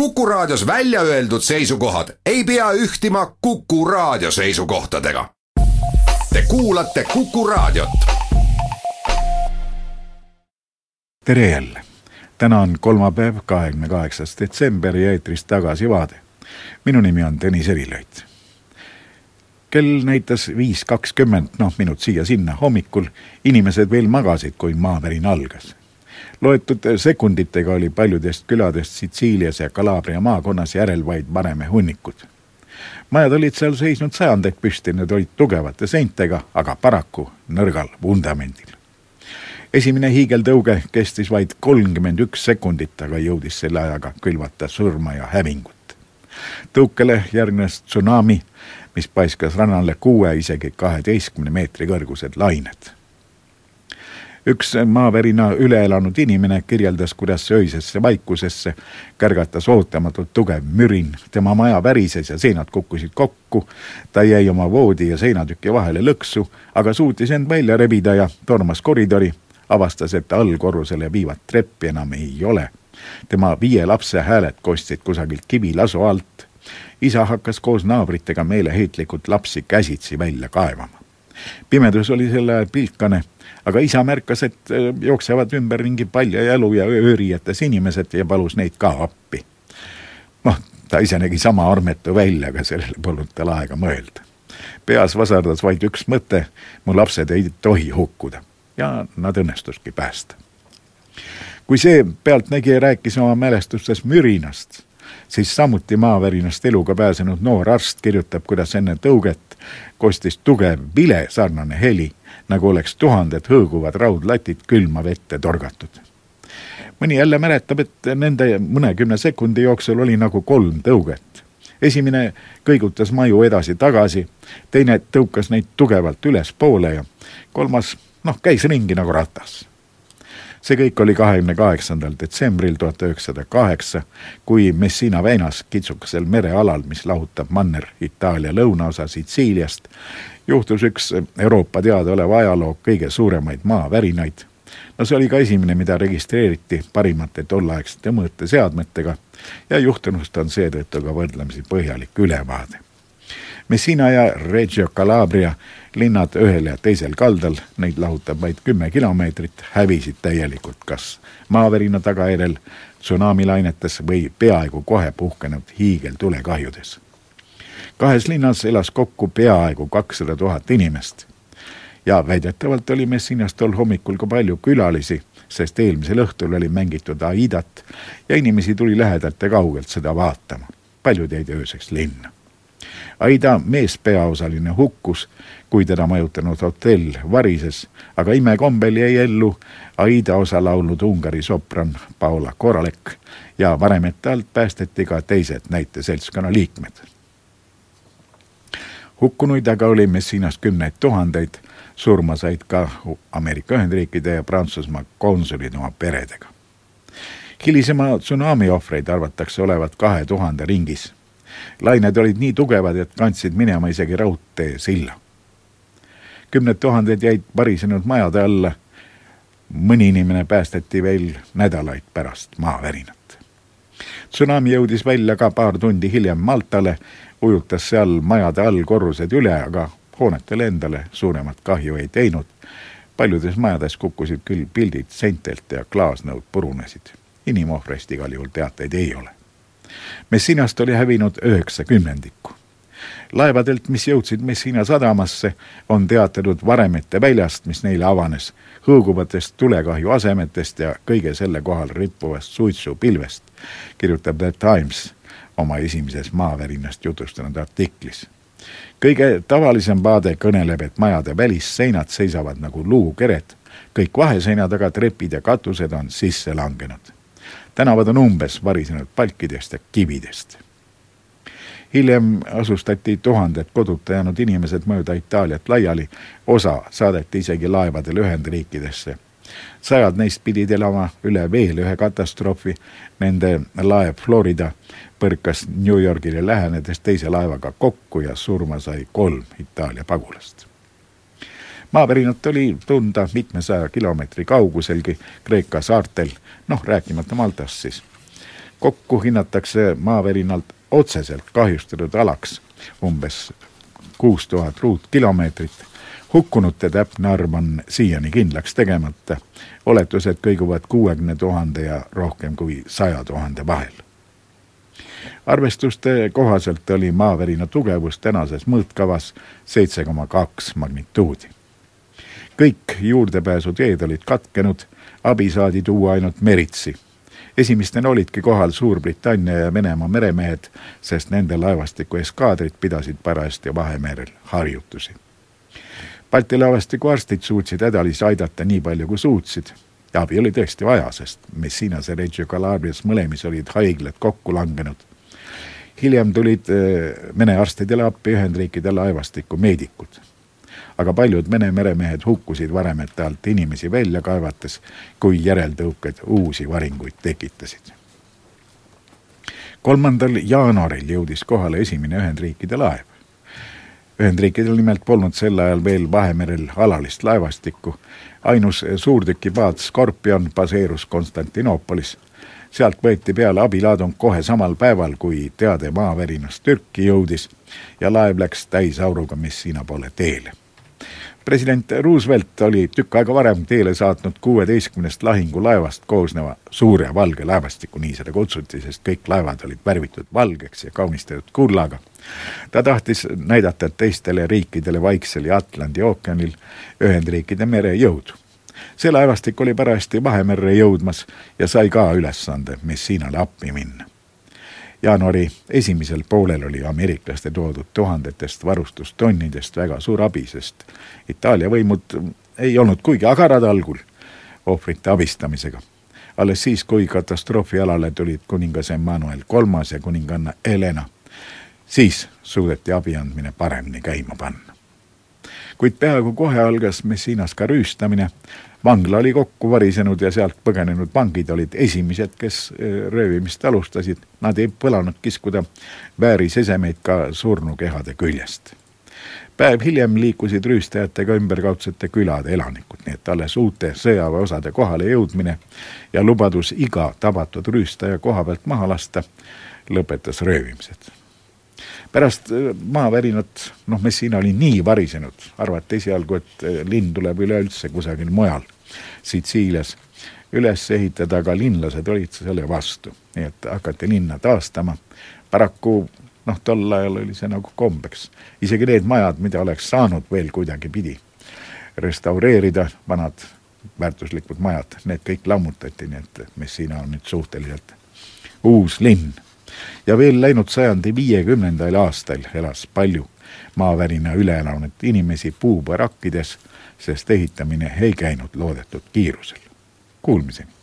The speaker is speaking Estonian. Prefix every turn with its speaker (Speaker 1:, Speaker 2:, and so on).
Speaker 1: Kuku Raadios välja öeldud seisukohad ei pea ühtima Kuku Raadio seisukohtadega. Te kuulate Kuku Raadiot.
Speaker 2: tere jälle. täna on kolmapäev, kahekümne kaheksas detsember ja eetris Tagasivaade. minu nimi on Tõnis Erilöit. kell näitas viis kakskümmend, noh minut siia-sinna hommikul. inimesed veel magasid, kui maavärin algas loetud sekunditega oli paljudest küladest Sitsiilias ja Kalabria maakonnas järel vaid vanemehunnikud. majad olid seal seisnud sajandeid püsti, need olid tugevate seintega, aga paraku nõrgal vundamendil. esimene hiigeltõuge kestis vaid kolmkümmend üks sekundit, aga jõudis selle ajaga külvata surma ja hävingut. tõukele järgnes tsunami, mis paiskas rannale kuue, isegi kaheteistkümne meetri kõrgused lained üks maavärina üle elanud inimene kirjeldas, kuidas öisesse vaikusesse kärgatas ootamatult tugev mürin. tema maja värises ja seinad kukkusid kokku. ta jäi oma voodi ja seinatüki vahele lõksu, aga suutis end välja rebida ja tormas koridori. avastas, et allkorrusele viivat treppi enam ei ole. tema viie lapse hääled kostsid kusagilt kivilasu alt. isa hakkas koos naabritega meeleheitlikult lapsi käsitsi välja kaevama. Pimedus oli sel ajal pilkane aga isa märkas, et äh, jooksevad ümberringi paljajalu ja ööriietes inimesed ja palus neid ka appi. noh, ta ise nägi sama armetu välja, aga sellele polnud tal aega mõelda. peas vaserdas vaid üks mõte, mu lapsed ei tohi hukkuda ja nad õnnestuski päästa. kui see pealtnägija rääkis oma mälestustes mürinast, siis samuti maavärinast eluga pääsenud noor arst kirjutab, kuidas enne tõuget kostis tugev vile sarnane heli nagu oleks tuhanded hõõguvad raudlatid külma vette torgatud. mõni jälle mäletab, et nende mõnekümne sekundi jooksul oli nagu kolm tõuget. esimene kõigutas maju edasi-tagasi, teine tõukas neid tugevalt ülespoole ja kolmas, noh, käis ringi nagu ratas see kõik oli kahekümne kaheksandal detsembril tuhat üheksasada kaheksa, kui Messina väinas kitsukesel merealal, mis lahutab Manner-Itaalia lõunaosa Sitsiiliast, juhtus üks Euroopa teadaoleva ajaloo kõige suuremaid maavärinaid. no see oli ka esimene, mida registreeriti parimate tolleaegsete mõõteseadmetega ja juhtunust on seetõttu ka võrdlemisi põhjalik ülevaade. Messina ja Reggio Calabria linnad ühel ja teisel kaldal, neid lahutab vaid kümme kilomeetrit, hävisid täielikult kas maavärina tagajärjel, tsunamilainetes või peaaegu kohe puhkenud hiigeltulekahjudes kahes linnas elas kokku peaaegu kakssada tuhat inimest. ja väidetavalt oli Messinas tol hommikul ka palju külalisi, sest eelmisel õhtul oli mängitud Aidat ja inimesi tuli lähedalt ja kaugelt seda vaatama. paljud jäid ööseks linna. Aida meespeaosaline hukkus, kui teda majutanud hotell varises, aga imekombel jäi ellu Aida osa laulnud Ungari sopran Paula Koralek ja varemete alt päästeti ka teised näiteseltskonna liikmed hukkunuid aga oli Messinas kümneid tuhandeid, surma said ka Ameerika Ühendriikide ja Prantsusmaa konsulid oma peredega. hilisema tsunami ohvreid arvatakse olevat kahe tuhande ringis. Lained olid nii tugevad, et kandsid minema isegi raudteesilla. kümned tuhanded jäid varisenud majade alla. mõni inimene päästeti veel nädalaid pärast maavärinat. tsunami jõudis välja ka paar tundi hiljem Maltale ujutas seal majade all korrused üle, aga hoonetele endale suuremat kahju ei teinud. paljudes majades kukkusid küll pildid seintelt ja klaasnõud purunesid. inimohvrist igal juhul teateid ei ole. Messinast oli hävinud üheksa kümnendikku. laevadelt, mis jõudsid Messina sadamasse, on teatatud varemete väljast, mis neile avanes, hõõguvatest tulekahju asemetest ja kõige selle kohal rippuvast suitsupilvest, kirjutab The Times oma esimeses maavärinast jutustanud artiklis. kõige tavalisem vaade kõneleb, et majade välisseinad seisavad nagu luukered, kõik vaheseinad aga trepid ja katused on sisse langenud. Tänavad on umbes varisenud palkidest ja kividest hiljem asustati tuhanded koduta jäänud inimesed mööda Itaaliat laiali, osa saadeti isegi laevadel Ühendriikidesse. sajad neist pidid elama üle veel ühe katastroofi, nende laev Florida põrkas New Yorgile lähenedes teise laevaga kokku ja surma sai kolm Itaalia pagulast. Maavärinat oli tunda mitmesaja kilomeetri kauguselgi Kreeka saartel, noh rääkimata Maltast siis. kokku hinnatakse maavärinalt otseselt kahjustatud alaks umbes kuus tuhat ruutkilomeetrit. hukkunute täpne arv on siiani kindlaks tegemata. oletused kõiguvad kuuekümne tuhande ja rohkem kui saja tuhande vahel. arvestuste kohaselt oli maavärina tugevus tänases mõõtkavas seitse koma kaks magnituudi. Kõik juurdepääsuteed olid katkenud, abi saadi tuua ainult meritsi esimestena olidki kohal Suurbritannia ja Venemaa meremehed, sest nende laevastiku eskaadrid pidasid parajasti Vahemerel harjutusi. Balti laevastiku arstid suutsid hädalis aidata nii palju, kui suutsid ja abi oli tõesti vaja, sest Messinas ja Reggio Calabrias mõlemis olid haiglad kokku langenud. hiljem tulid eh, Vene arstidele appi Ühendriikide laevastiku meedikud aga paljud Vene meremehed hukkusid varemete alt inimesi välja kaevates, kui järeltõuked uusi varinguid tekitasid. kolmandal jaanuaril jõudis kohale esimene Ühendriikide laev. Ühendriikidel nimelt polnud sel ajal veel Vahemerel alalist laevastikku. ainus suurtükipaat Scorpion baseerus Konstantinoopolis sealt võeti peale abilaadung kohe samal päeval, kui teade maavärinast Türki jõudis ja laev läks täisauruga Messina poole teele president Roosevelt oli tükk aega varem teele saatnud kuueteistkümnest lahingulaevast koosneva suure valge laevastiku, nii seda kutsuti, sest kõik laevad olid värvitud valgeks ja kaunistatud kullaga. ta tahtis näidata teistele riikidele Vaiksel ja Atlandi ookeanil Ühendriikide merejõudu. see laevastik oli parajasti Vahemerre jõudmas ja sai ka ülesande Messinale appi minna jaanuari esimesel poolel oli ameeriklaste toodud tuhandetest varustustonnidest väga suur abi, sest Itaalia võimud ei olnud kuigi agarad algul ohvrite abistamisega. alles siis, kui katastroofialale tulid kuningas Emmanuel Kolmas ja kuninganna Helena, siis suudeti abi andmine paremini käima panna. Kuid peaaegu kohe algas Messinas ka rüüstamine vangla oli kokku varisenud ja sealt põgenenud vangid olid esimesed, kes eh, röövimist alustasid. Nad ei põlanud kiskuda väärisesemeid ka surnukehade küljest. päev hiljem liikusid rüüstajatega ümberkaudsete külade elanikud, nii et alles uute sõjaväeosade kohale jõudmine ja lubadus iga tabatud rüüstaja koha pealt maha lasta lõpetas röövimised pärast eh, maavärinat, noh, Messina oli nii varisenud, arvati esialgu, et eh, linn tuleb üleüldse kusagil mujal Sitsiilias üles ehitada, aga linlased olid selle vastu, nii et hakati linna taastama. paraku noh, tol ajal oli see nagu kombeks, isegi need majad, mida oleks saanud veel kuidagipidi restaureerida, vanad väärtuslikud majad, need kõik lammutati, nii et Messina on nüüd suhteliselt uus linn. Ja veel läinud sajandi viiekümnendal aastal elas palju maavärina üle elanud inimesi puubarakkides sest ehitamine ei käinud loodetud kiirusel. Kuulmiseni!